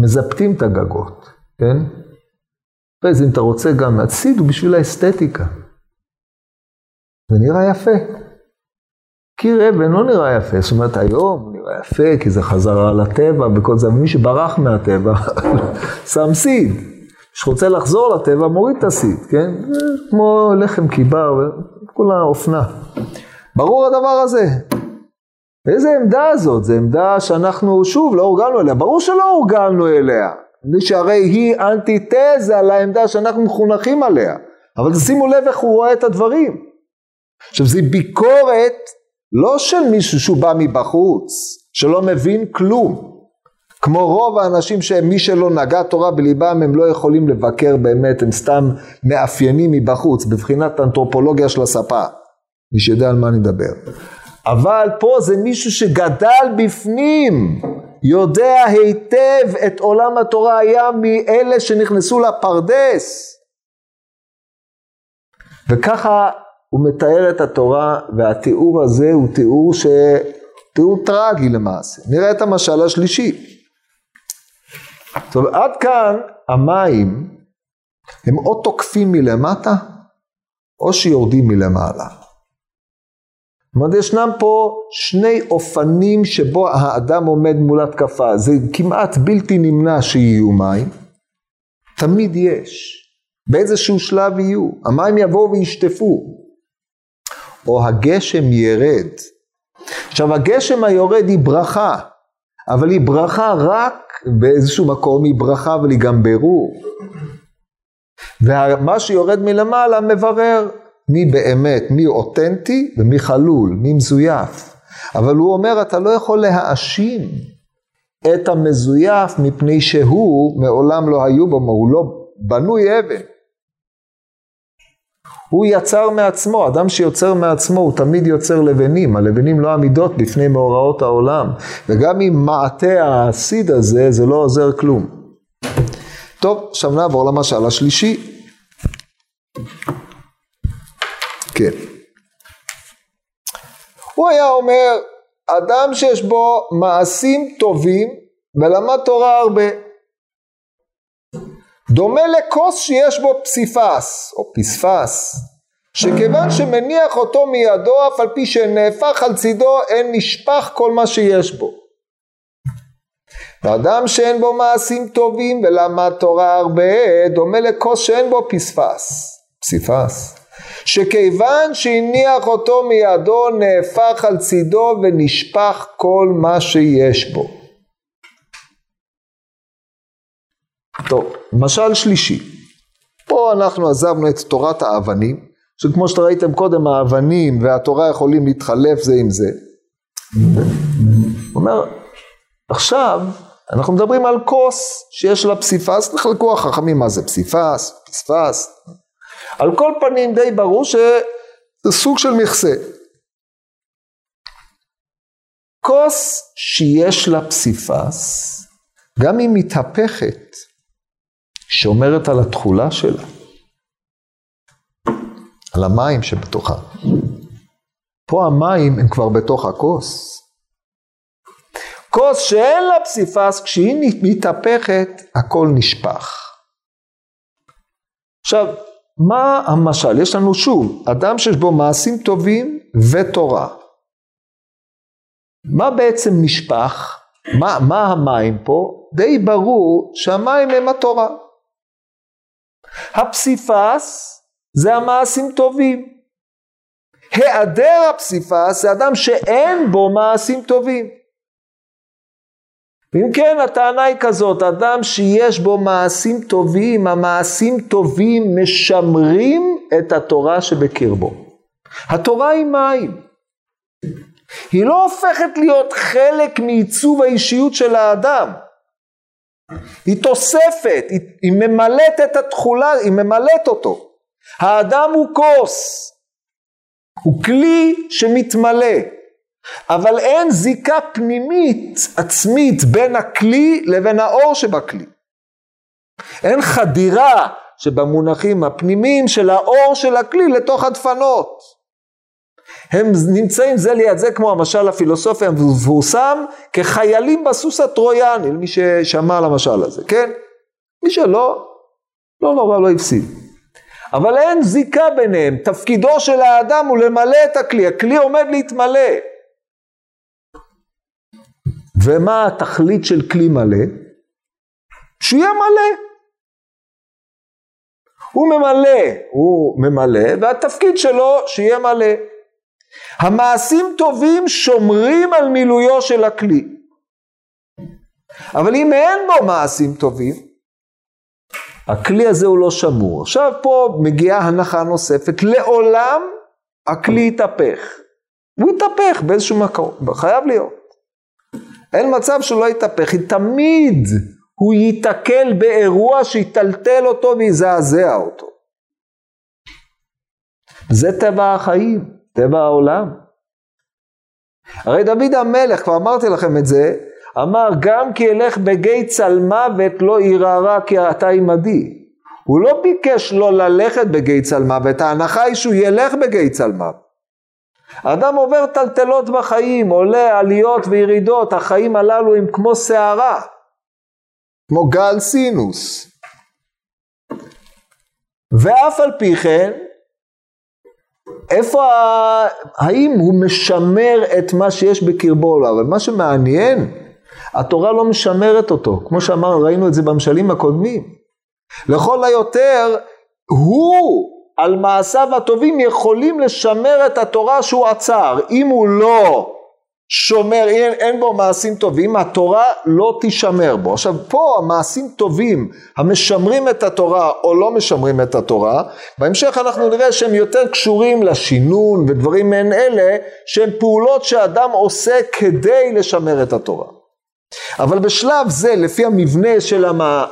מזפתים את הגגות, כן? זה אם אתה רוצה גם להציד, הוא בשביל האסתטיקה. זה נראה יפה. קיר אבן לא נראה יפה, זאת אומרת היום הוא נראה יפה כי זה חזרה לטבע וכל זה, אבל מי שברח מהטבע שם סיד. שרוצה לחזור לטבע מוריד את הסיד, כן? כמו לחם קיבר וכולה אופנה. ברור הדבר הזה. איזה עמדה זאת? זו עמדה שאנחנו, שוב, לא הורגלנו אליה. ברור שלא הורגלנו אליה. שהרי היא אנטיתזה לעמדה שאנחנו מחונכים עליה. אבל שימו לב איך הוא רואה את הדברים. עכשיו, זו ביקורת לא של מישהו שהוא בא מבחוץ, שלא מבין כלום. כמו רוב האנשים שמי שלא נגע תורה בליבם הם לא יכולים לבקר באמת, הם סתם מאפיינים מבחוץ, בבחינת אנתרופולוגיה של הספה. מי שיודע על מה אני מדבר. אבל פה זה מישהו שגדל בפנים, יודע היטב את עולם התורה, היה מאלה שנכנסו לפרדס. וככה הוא מתאר את התורה, והתיאור הזה הוא תיאור ש... תיאור טרגי למעשה. נראה את המשל השלישי. טוב, עד כאן המים הם או תוקפים מלמטה, או שיורדים מלמעלה. זאת אומרת, ישנם פה שני אופנים שבו האדם עומד מול התקפה. זה כמעט בלתי נמנע שיהיו מים. תמיד יש. באיזשהו שלב יהיו. המים יבואו וישטפו. או הגשם ירד. עכשיו הגשם היורד היא ברכה, אבל היא ברכה רק באיזשהו מקום, היא ברכה אבל היא גם ברור. ומה שיורד מלמעלה מברר מי באמת, מי אותנטי ומי חלול, מי מזויף. אבל הוא אומר, אתה לא יכול להאשים את המזויף מפני שהוא מעולם לא היו בו, הוא לא בנוי אבן. הוא יצר מעצמו, אדם שיוצר מעצמו הוא תמיד יוצר לבנים, הלבנים לא עמידות בפני מאורעות העולם, וגם אם מעטה הסיד הזה, זה לא עוזר כלום. טוב, עכשיו נעבור למשל השלישי. כן. הוא היה אומר, אדם שיש בו מעשים טובים ולמד תורה הרבה. דומה לכוס שיש בו פסיפס או פספס, שכיוון שמניח אותו מידו אף על פי שנהפך על צידו אין נשפך כל מה שיש בו. ואדם שאין בו מעשים טובים ולמד תורה הרבה, דומה לכוס שאין בו פספס, פסיפס. שכיוון שהניח אותו מידו נהפך על צידו ונשפך כל מה שיש בו. טוב, משל שלישי. פה אנחנו עזבנו את תורת האבנים, שכמו שאתה ראיתם קודם, האבנים והתורה יכולים להתחלף זה עם זה. הוא אומר, עכשיו אנחנו מדברים על כוס שיש לה פסיפס, נחלקו החכמים מה זה פסיפס, פספס. על כל פנים די ברור שזה סוג של מכסה. כוס שיש לה פסיפס, גם היא מתהפכת, שומרת על התכולה שלה, על המים שבתוכה. פה המים הם כבר בתוך הכוס. כוס שאין לה פסיפס, כשהיא מתהפכת, הכל נשפך. עכשיו, מה המשל? יש לנו שוב, אדם שיש בו מעשים טובים ותורה. מה בעצם נשפך? מה, מה המים פה? די ברור שהמים הם התורה. הפסיפס זה המעשים טובים. היעדר הפסיפס זה אדם שאין בו מעשים טובים. ואם כן, הטענה היא כזאת, אדם שיש בו מעשים טובים, המעשים טובים משמרים את התורה שבקרבו. התורה היא מים. היא לא הופכת להיות חלק מעיצוב האישיות של האדם. היא תוספת, היא, היא ממלאת את התכולה, היא ממלאת אותו. האדם הוא כוס, הוא כלי שמתמלא. אבל אין זיקה פנימית עצמית בין הכלי לבין האור שבכלי. אין חדירה שבמונחים הפנימיים של האור של הכלי לתוך הדפנות. הם נמצאים זה ליד זה כמו המשל הפילוסופי המפורסם כחיילים בסוס הטרויאני, למי ששמע על המשל הזה, כן? מי שלא, לא נורא, לא, לא הפסיד. אבל אין זיקה ביניהם, תפקידו של האדם הוא למלא את הכלי, הכלי עומד להתמלא. ומה התכלית של כלי מלא? שיהיה מלא. הוא ממלא, הוא ממלא, והתפקיד שלו שיהיה מלא. המעשים טובים שומרים על מילויו של הכלי. אבל אם אין בו מעשים טובים, הכלי הזה הוא לא שמור. עכשיו פה מגיעה הנחה נוספת, לעולם הכלי יתהפך. הוא יתהפך באיזשהו מקום, חייב להיות. אין מצב שהוא לא יתהפך, היא תמיד הוא ייתקל באירוע שיטלטל אותו ויזעזע אותו. זה טבע החיים, טבע העולם. הרי דוד המלך, כבר אמרתי לכם את זה, אמר גם כי אלך בגיא צלמוות לא ירערה כי אתה עמדי. הוא לא ביקש לא ללכת בגיא צלמוות, ההנחה היא שהוא ילך בגיא צלמוות. האדם עובר טלטלות בחיים, עולה עליות וירידות, החיים הללו הם כמו סערה, כמו גל סינוס. ואף על פי כן, איפה, ה... האם הוא משמר את מה שיש בקרבו לא, אבל מה שמעניין, התורה לא משמרת אותו, כמו שאמרנו, ראינו את זה במשלים הקודמים. לכל היותר, הוא על מעשיו הטובים יכולים לשמר את התורה שהוא עצר. אם הוא לא שומר, אין, אין בו מעשים טובים, התורה לא תישמר בו. עכשיו פה המעשים טובים המשמרים את התורה או לא משמרים את התורה, בהמשך אנחנו נראה שהם יותר קשורים לשינון ודברים מעין אלה, שהם פעולות שאדם עושה כדי לשמר את התורה. אבל בשלב זה, לפי המבנה של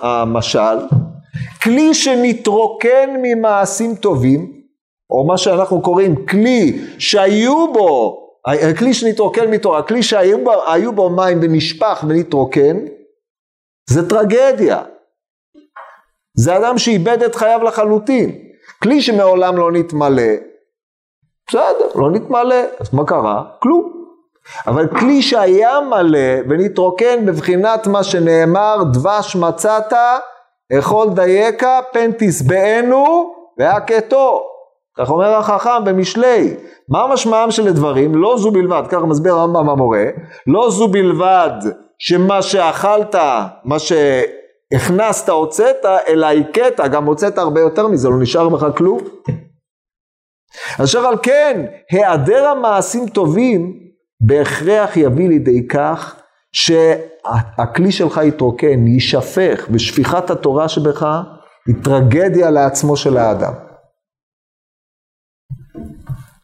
המשל, כלי שמתרוקן ממעשים טובים, או מה שאנחנו קוראים כלי שהיו בו, כלי שנתרוקן מתורה, כלי שהיו בו, בו מים ונשפך ונתרוקן, זה טרגדיה. זה אדם שאיבד את חייו לחלוטין. כלי שמעולם לא נתמלא, בסדר, לא נתמלא, אז מה קרה? כלום. אבל כלי שהיה מלא ונתרוקן בבחינת מה שנאמר, דבש מצאת אכול דייקה פן תשבענו והכתו. כך אומר החכם במשלי. מה משמעם של הדברים? לא זו בלבד, ככה מסביר הרמב"ם המורה, לא זו בלבד שמה שאכלת, מה שהכנסת, הוצאת, אלא הכית, גם הוצאת הרבה יותר מזה, לא נשאר בך כלום. אשר על כן, היעדר המעשים טובים בהכרח יביא לידי כך שהכלי שלך יתרוקן, יישפך, ושפיכת התורה שבך היא טרגדיה לעצמו של האדם.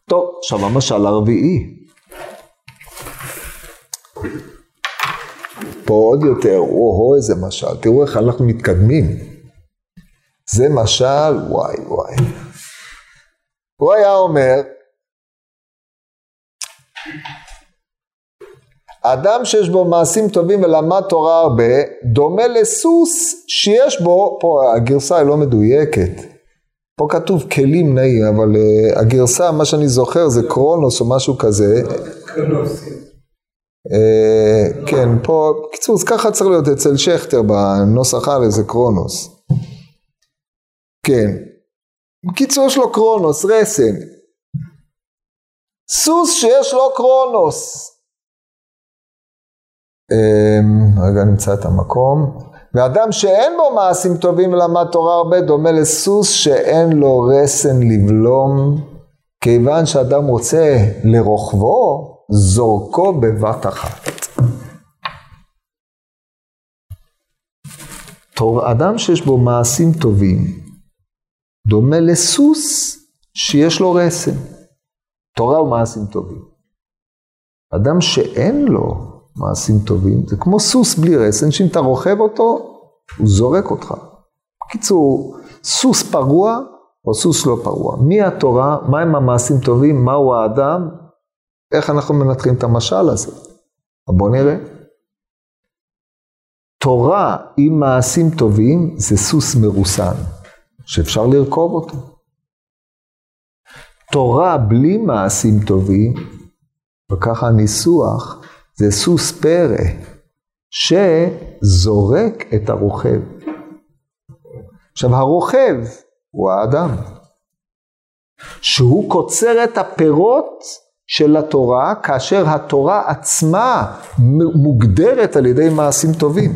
טוב, עכשיו המשל הרביעי. פה עוד יותר, או-הו איזה משל, תראו איך אנחנו מתקדמים. זה משל, וואי וואי. הוא היה אומר, אדם שיש בו מעשים טובים ולמד תורה הרבה, דומה לסוס שיש בו, פה הגרסה היא לא מדויקת, פה כתוב כלים נעים, אבל uh, הגרסה, מה שאני זוכר זה קרונוס או משהו כזה. Uh, כן, פה, בקיצור, ככה צריך להיות אצל שכטר בנוסח א' זה קרונוס. כן. בקיצור יש לו קרונוס, רסן. סוס שיש לו קרונוס. אמ, רגע נמצא את המקום. ואדם שאין בו מעשים טובים ולמד תורה הרבה דומה לסוס שאין לו רסן לבלום כיוון שאדם רוצה לרוכבו זורקו בבת אחת. אדם שיש בו מעשים טובים דומה לסוס שיש לו רסן. תורה ומעשים טובים. אדם שאין לו מעשים טובים, זה כמו סוס בלי רסן, שאם אתה רוכב אותו, הוא זורק אותך. בקיצור, סוס פרוע או סוס לא פרוע. מי התורה, מהם המעשים טובים, מהו האדם, איך אנחנו מנתחים את המשל הזה. בואו נראה. תורה עם מעשים טובים זה סוס מרוסן, שאפשר לרכוב אותו. תורה בלי מעשים טובים, וככה הניסוח, זה סוס פרא שזורק את הרוכב. עכשיו הרוכב הוא האדם, שהוא קוצר את הפירות של התורה כאשר התורה עצמה מוגדרת על ידי מעשים טובים.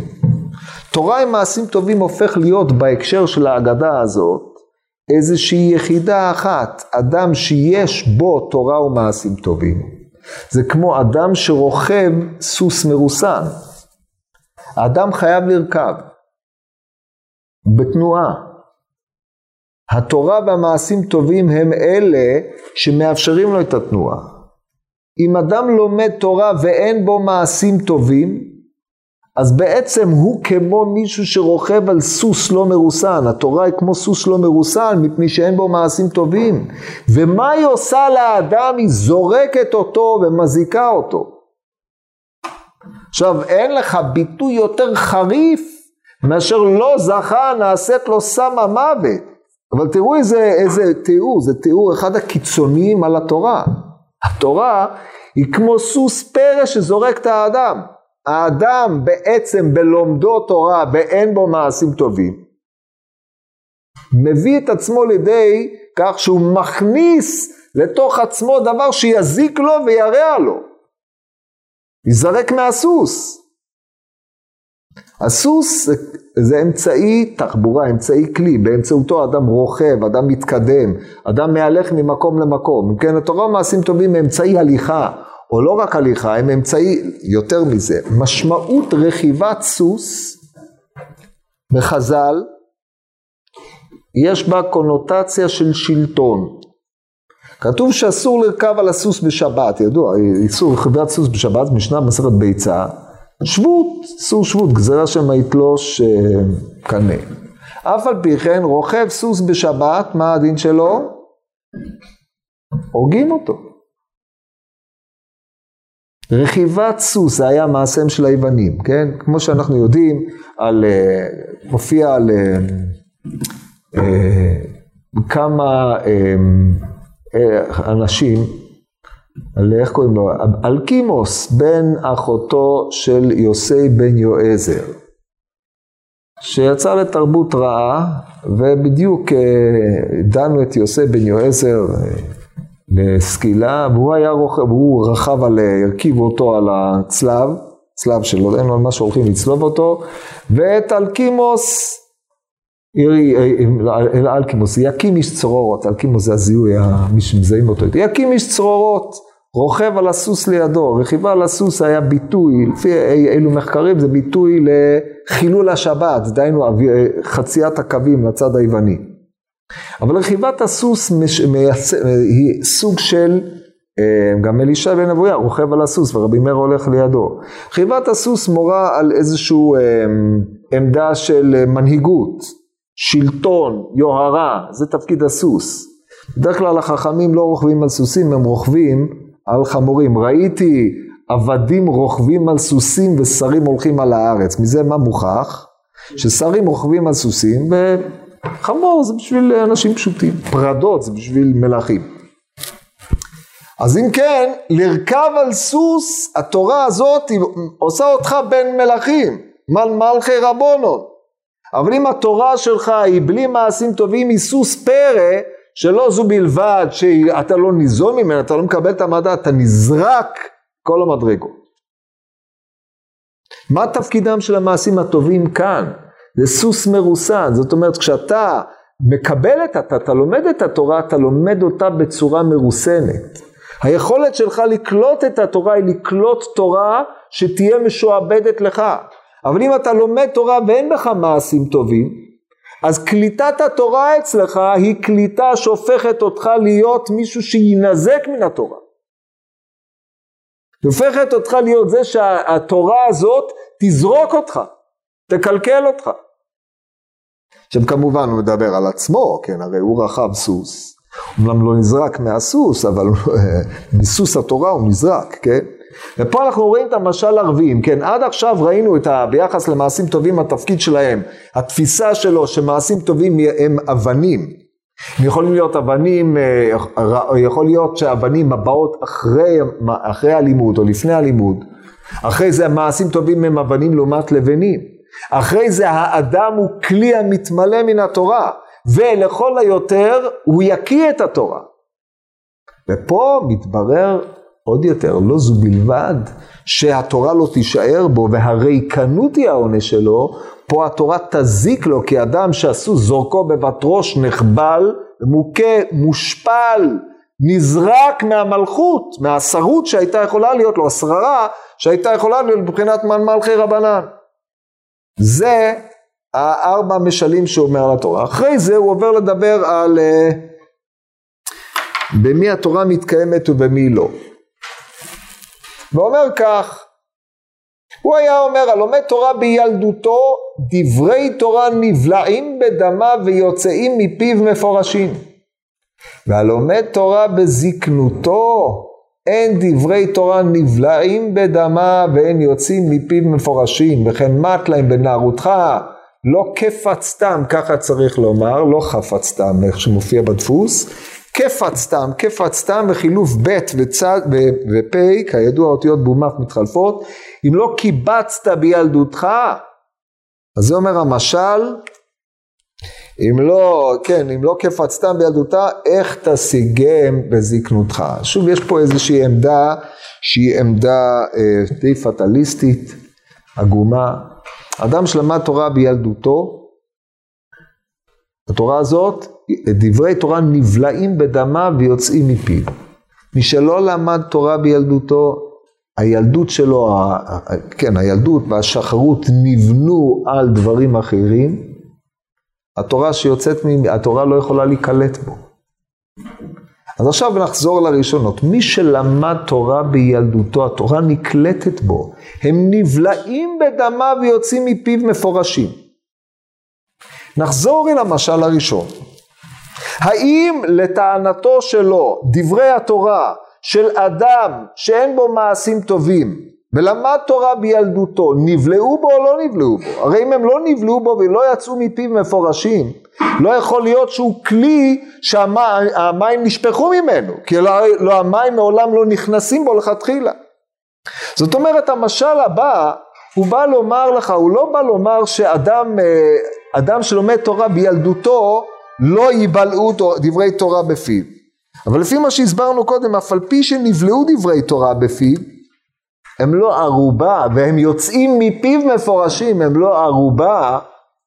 תורה עם מעשים טובים הופך להיות בהקשר של ההגדה הזאת איזושהי יחידה אחת, אדם שיש בו תורה ומעשים טובים. זה כמו אדם שרוכב סוס מרוסן. האדם חייב לרכב בתנועה. התורה והמעשים טובים הם אלה שמאפשרים לו את התנועה. אם אדם לומד תורה ואין בו מעשים טובים, אז בעצם הוא כמו מישהו שרוכב על סוס לא מרוסן. התורה היא כמו סוס לא מרוסן, מפני שאין בו מעשים טובים. ומה היא עושה לאדם? היא זורקת אותו ומזיקה אותו. עכשיו, אין לך ביטוי יותר חריף מאשר לא זכה נעשית לו סם המוות. אבל תראו איזה, איזה תיאור, זה תיאור אחד הקיצוניים על התורה. התורה היא כמו סוס פרא שזורק את האדם. האדם בעצם בלומדו תורה ואין בו מעשים טובים, מביא את עצמו לידי כך שהוא מכניס לתוך עצמו דבר שיזיק לו וירע לו. ייזרק מהסוס. הסוס זה, זה אמצעי תחבורה, אמצעי כלי, באמצעותו אדם רוכב, אדם מתקדם, אדם מהלך ממקום למקום. אם כן, התורה מעשים טובים מאמצעי הליכה, או לא רק הליכה, הם אמצעי, יותר מזה, משמעות רכיבת סוס בחז"ל, יש בה קונוטציה של שלטון. כתוב שאסור לרכב על הסוס בשבת, ידוע, איסור רכיבת סוס בשבת, משנה במסכת ביצה, שבות, איסור שבות, גזירה שמא יתלוש אה, קנה. אף על פי כן, רוכב סוס בשבת, מה הדין שלו? הורגים אותו. רכיבת סוס, זה היה מעשיהם של היוונים, כן? כמו שאנחנו יודעים, על, אה, מופיע על אה, אה, כמה אנשים, על איך קוראים לו? אלקימוס, בן אחותו של יוסי בן יועזר, שיצא לתרבות רעה, ובדיוק דנו את יוסי בן יועזר לסקילה, והוא היה רוכב, הוא רכב על, הרכיבו אותו על הצלב, צלב שלו, אין לו מה שהולכים לצלוב אותו, ואת אלקימוס, אל אלקימוס, יקים איש צרורות, אלקימוס זה הזיהוי, מי שמזהים אותו, יקים איש צרורות, רוכב על הסוס לידו, רכיבה על הסוס היה ביטוי, לפי אילו מחקרים זה ביטוי לחילול השבת, דהיינו חציית הקווים לצד היווני. אבל רכיבת הסוס מש, מייצ... היא סוג של, אה, גם אלישע בן אבויה רוכב על הסוס ורבי מאיר הולך לידו. רכיבת הסוס מורה על איזושהי אה, עמדה של מנהיגות, שלטון, יוהרה, זה תפקיד הסוס. בדרך כלל החכמים לא רוכבים על סוסים, הם רוכבים על חמורים. ראיתי עבדים רוכבים על סוסים ושרים הולכים על הארץ. מזה מה מוכח? ששרים רוכבים על סוסים חמור זה בשביל אנשים פשוטים, פרדות זה בשביל מלכים. אז אם כן, לרכב על סוס, התורה הזאת עושה אותך בן מלכים, מל מלכי רבונו. אבל אם התורה שלך היא בלי מעשים טובים, היא סוס פרא, שלא זו בלבד שאתה לא ניזון ממנה, אתה לא מקבל את המדע, אתה נזרק כל המדרגות. מה תפקידם של המעשים הטובים כאן? זה סוס מרוסן, זאת אומרת כשאתה מקבל את, אתה, אתה לומד את התורה, אתה לומד אותה בצורה מרוסנת. היכולת שלך לקלוט את התורה היא לקלוט תורה שתהיה משועבדת לך. אבל אם אתה לומד תורה ואין בך מעשים טובים, אז קליטת התורה אצלך היא קליטה שהופכת אותך להיות מישהו שיינזק מן התורה. הופכת אותך להיות זה שהתורה הזאת תזרוק אותך, תקלקל אותך. עכשיו כמובן הוא מדבר על עצמו, כן, הרי הוא רכב סוס. אומנם לא נזרק מהסוס, אבל מסוס התורה הוא נזרק, כן? ופה אנחנו רואים את המשל הרביעים, כן? עד עכשיו ראינו את ה... ביחס למעשים טובים התפקיד שלהם, התפיסה שלו שמעשים טובים הם אבנים. הם יכולים להיות אבנים, אה, יכול להיות שאבנים הבאות אחרי, אחרי הלימוד או לפני הלימוד. אחרי זה המעשים טובים הם אבנים לעומת לבנים. אחרי זה האדם הוא כלי המתמלא מן התורה, ולכל היותר הוא יקיא את התורה. ופה מתברר עוד יותר, לא זו בלבד שהתורה לא תישאר בו והריקנות היא העונש שלו, פה התורה תזיק לו כי אדם שעשו זורקו בבת ראש נחבל, מוכה, מושפל, נזרק מהמלכות, מהשרות שהייתה יכולה להיות לו, השררה שהייתה יכולה להיות מבחינת מלכי רבנן. זה הארבע משלים שהוא אומר על התורה. אחרי זה הוא עובר לדבר על uh, במי התורה מתקיימת ובמי לא. ואומר כך, הוא היה אומר, הלומד תורה בילדותו, דברי תורה נבלעים בדמה ויוצאים מפיו מפורשים. והלומד תורה בזקנותו, אין דברי תורה נבלעים בדמה ואין יוצאים מפיו מפורשים, וכן מת להם בנערותך, לא כפצתם, ככה צריך לומר, לא חפצתם, איך שמופיע בדפוס, כפצתם, כפצתם וחילוף ב' וצד ופ', כידוע אותיות בומף מתחלפות, אם לא קיבצת בילדותך, אז זה אומר המשל, אם לא, כן, אם לא כפצתם בילדותה, איך תשיגם בזקנותך. שוב, יש פה איזושהי עמדה שהיא עמדה אה, די פטליסטית, עגומה. אדם שלמד תורה בילדותו, התורה הזאת, דברי תורה נבלעים בדמה ויוצאים מפיו. מי שלא למד תורה בילדותו, הילדות שלו, כן, הילדות והשחרות נבנו על דברים אחרים, התורה שיוצאת, התורה לא יכולה להיקלט בו. אז עכשיו נחזור לראשונות. מי שלמד תורה בילדותו, התורה נקלטת בו. הם נבלעים בדמה ויוצאים מפיו מפורשים. נחזור אל המשל הראשון. האם לטענתו שלו דברי התורה של אדם שאין בו מעשים טובים ולמד תורה בילדותו, נבלעו בו או לא נבלעו בו? הרי אם הם לא נבלעו בו ולא יצאו מפיו מפורשים, לא יכול להיות שהוא כלי שהמים נשפכו ממנו, כי לא, לא, המים מעולם לא נכנסים בו לכתחילה. זאת אומרת, המשל הבא, הוא בא לומר לך, הוא לא בא לומר שאדם אה, אדם שלומד תורה בילדותו, לא יבלעו דברי תורה בפיו. אבל לפי מה שהסברנו קודם, אף על פי שנבלעו דברי תורה בפיו, הם לא ערובה, והם יוצאים מפיו מפורשים, הם לא ערובה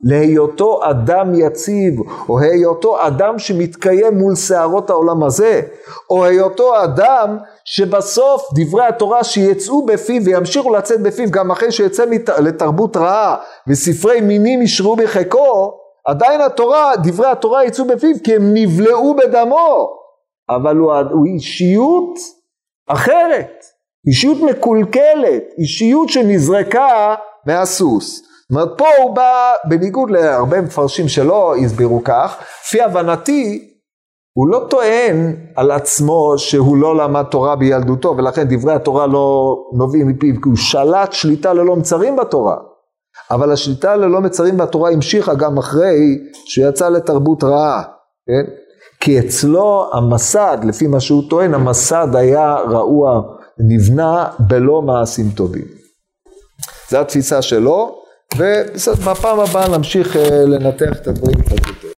להיותו אדם יציב, או היותו אדם שמתקיים מול שערות העולם הזה, או היותו אדם שבסוף דברי התורה שיצאו בפיו וימשיכו לצאת בפיו גם אחרי שיצא לתרבות רעה וספרי מינים ישרו בחיקו, עדיין התורה, דברי התורה יצאו בפיו כי הם נבלעו בדמו, אבל הוא, הוא אישיות אחרת, אישיות מקולקלת, אישיות שנזרקה מהסוס. זאת אומרת, פה הוא בא, בניגוד להרבה מפרשים שלא הסבירו כך, לפי הבנתי, הוא לא טוען על עצמו שהוא לא למד תורה בילדותו, ולכן דברי התורה לא נובעים מפיו, כי הוא שלט שליטה ללא מצרים בתורה. אבל השליטה ללא מצרים בתורה המשיכה גם אחרי שהוא יצא לתרבות רעה, כן? כי אצלו המסד, לפי מה שהוא טוען, המסד היה רעוע, נבנה בלא מעשים טובים. זו התפיסה שלו, ובפעם הבאה נמשיך אה, לנתח את הדברים.